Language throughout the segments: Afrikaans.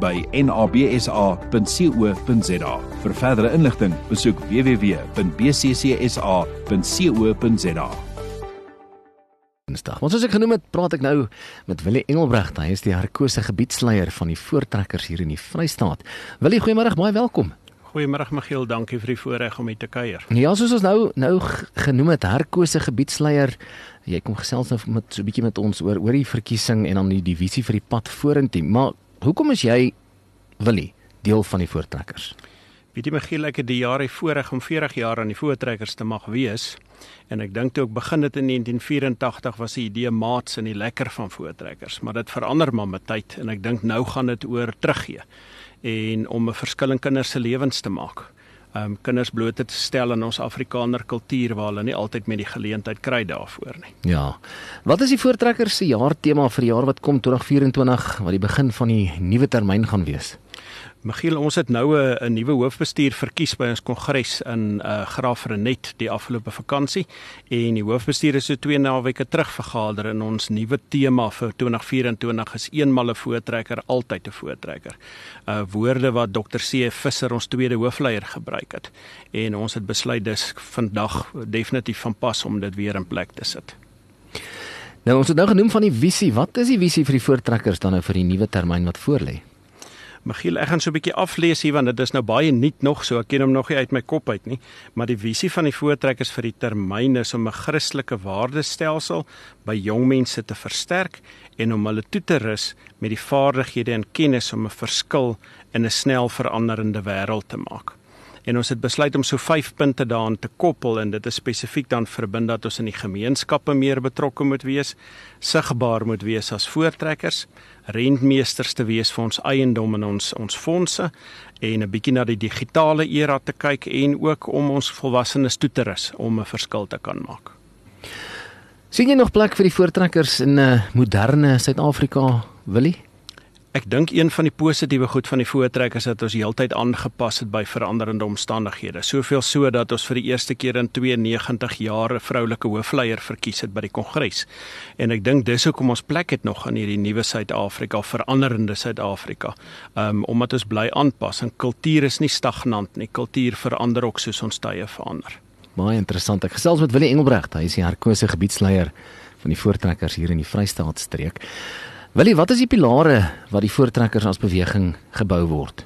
by nabsa.co.za. Vir verdere inligting, besoek www.bccsa.co.za. Dinsdag. Ons soos ek genoem het, praat ek nou met Willie Engelbregt. Hy is die herkose gebiedsleier van die voortrekkers hier in die Vrystaat. Willie, goeiemôre, baie welkom. Goeiemôre Michiel, dankie vir die voorreg om hier te kuier. Ja, soos ons nou nou genoem het, herkose gebiedsleier. Jy kom gesels nou met so 'n bietjie met ons oor oor die verkiesing en dan die divisie vir die pad vorentoe. Maar hoekom is jy Willie deel van die voortrekkers? Weet jy Michiel, ek het die jare voorreg om 40 jaar aan die voortrekkers te mag wees. En ek dink toe ek begin het in 1984 was die idee maats en die lekker van voortrekkers, maar dit verander maar met tyd en ek dink nou gaan dit oor teruggee en om 'n verskil in kinders se lewens te maak. Um kinders bloot te stel aan ons Afrikaner kultuur waar hulle nie altyd met die geleentheid kry daarvoor nie. Ja. Wat is die voortrekker se jaartema vir die jaar wat kom 2024 wat die begin van die nuwe termyn gaan wees? Michiel, ons het nou 'n 'n nuwe hoofbestuur verkies by ons kongres in uh Graaf Renet die afgelope vakansie en die hoofbestuur is so twee naweke terug vergader en ons nuwe tema vir 2024 is eenmal 'n voortrekker, altyd 'n voortrekker. Uh woorde wat Dr C Visser ons tweede hoofleier gebruik het en ons het besluit dis vandag definitief van pas om dit weer in plek te sit. Nou ons het nou genoem van die visie. Wat is die visie vir die voortrekkers dan nou vir die nuwe termyn wat voorlê? Michiel, ek gaan so 'n bietjie aflees hier want dit is nou baie nuut nog so. Ek ken hom nog nie uit my kop uit nie, maar die visie van die voortrekkers vir die termyn is om 'n Christelike waardestelsel by jong mense te versterk en om hulle toe te rus met die vaardighede en kennis om 'n verskil in 'n snel veranderende wêreld te maak en ons het besluit om so 5 punte daaraan te koppel en dit is spesifiek dan verbind dat ons in die gemeenskappe meer betrokke moet wees, sigbaar moet wees as voortrekkers, rentmeesters te wees vir ons eiendom en ons ons fondse en 'n bietjie na die digitale era te kyk en ook om ons volwassenes toe te rus om 'n verskil te kan maak. sien jy nog plek vir die voortrekkers in 'n uh, moderne Suid-Afrika, Willie? Ek dink een van die positiewe goed van die voortrek is dat ons heeltyd aangepas het by veranderende omstandighede. Soveel so dat ons vir die eerste keer in 92 jaar 'n vroulike hoofleier verkies het by die kongres. En ek dink dis hoekom ons plek het nog in hierdie nuwe Suid-Afrika, veranderende Suid-Afrika. Um omdat ons bly aanpas en kultuur is nie stagnant nie. Kultuur verander ook soos ons tye verander. Baie interessant. Ek gesels met Willie Engelbregt. Hy is die herkose gebiedsleier van die voortrekkers hier in die Vrystaatstreek. Willie, wat is die pilare wat die voortrekkers as beweging gebou word?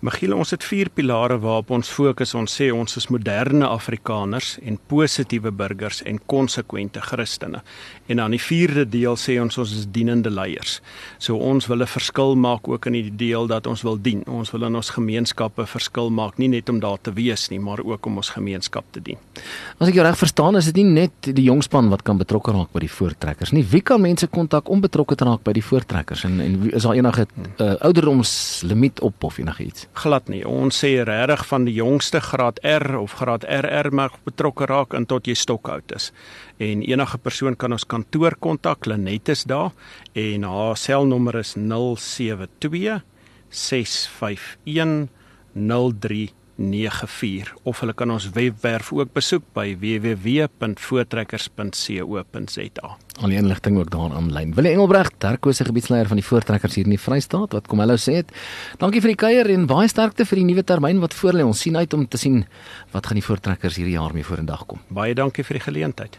Michiel, ons het vier pilare waarop ons fokus. Ons sê ons is moderne Afrikaners en positiewe burgers en konsekwente Christene. En dan die vierde deel sê ons ons is dienende leiers. So ons wil 'n verskil maak ook in die deel dat ons wil dien. Ons wil in ons gemeenskappe verskil maak, nie net om daar te wees nie, maar ook om ons gemeenskap te dien. As ek jou reg verstaan, is dit nie net die jongspan wat kan betrokke raak by die voortrekkers nie. Wie kan mense kontak om betrokke te raak by die voortrekkers en en is daar enige uh, ouderdomslimiet op of enigiets? Glad nie. Ons sê regtig van die jongste graad R of graad RR mag betrokke raak en tot jy stokoud is. En enige persoon kan ons kantoor kontak, Lenet is daar en haar selnommer is 072 651 03 94 of hulle kan ons webwerf ook besoek by www.voortrekkers.co.za. Al die inligting ook daar aanlyn. Wille Engelbregt, Terkose gebiedsleier van die Voortrekkers hier in die Vrystaat, wat kom hallo sê het. Dankie vir die kuier en baie sterkte vir die nuwe termyn wat voor lê. Ons sien uit om te sien wat gaan die Voortrekkers hierdie jaar mee vorendag kom. Baie dankie vir die geleentheid.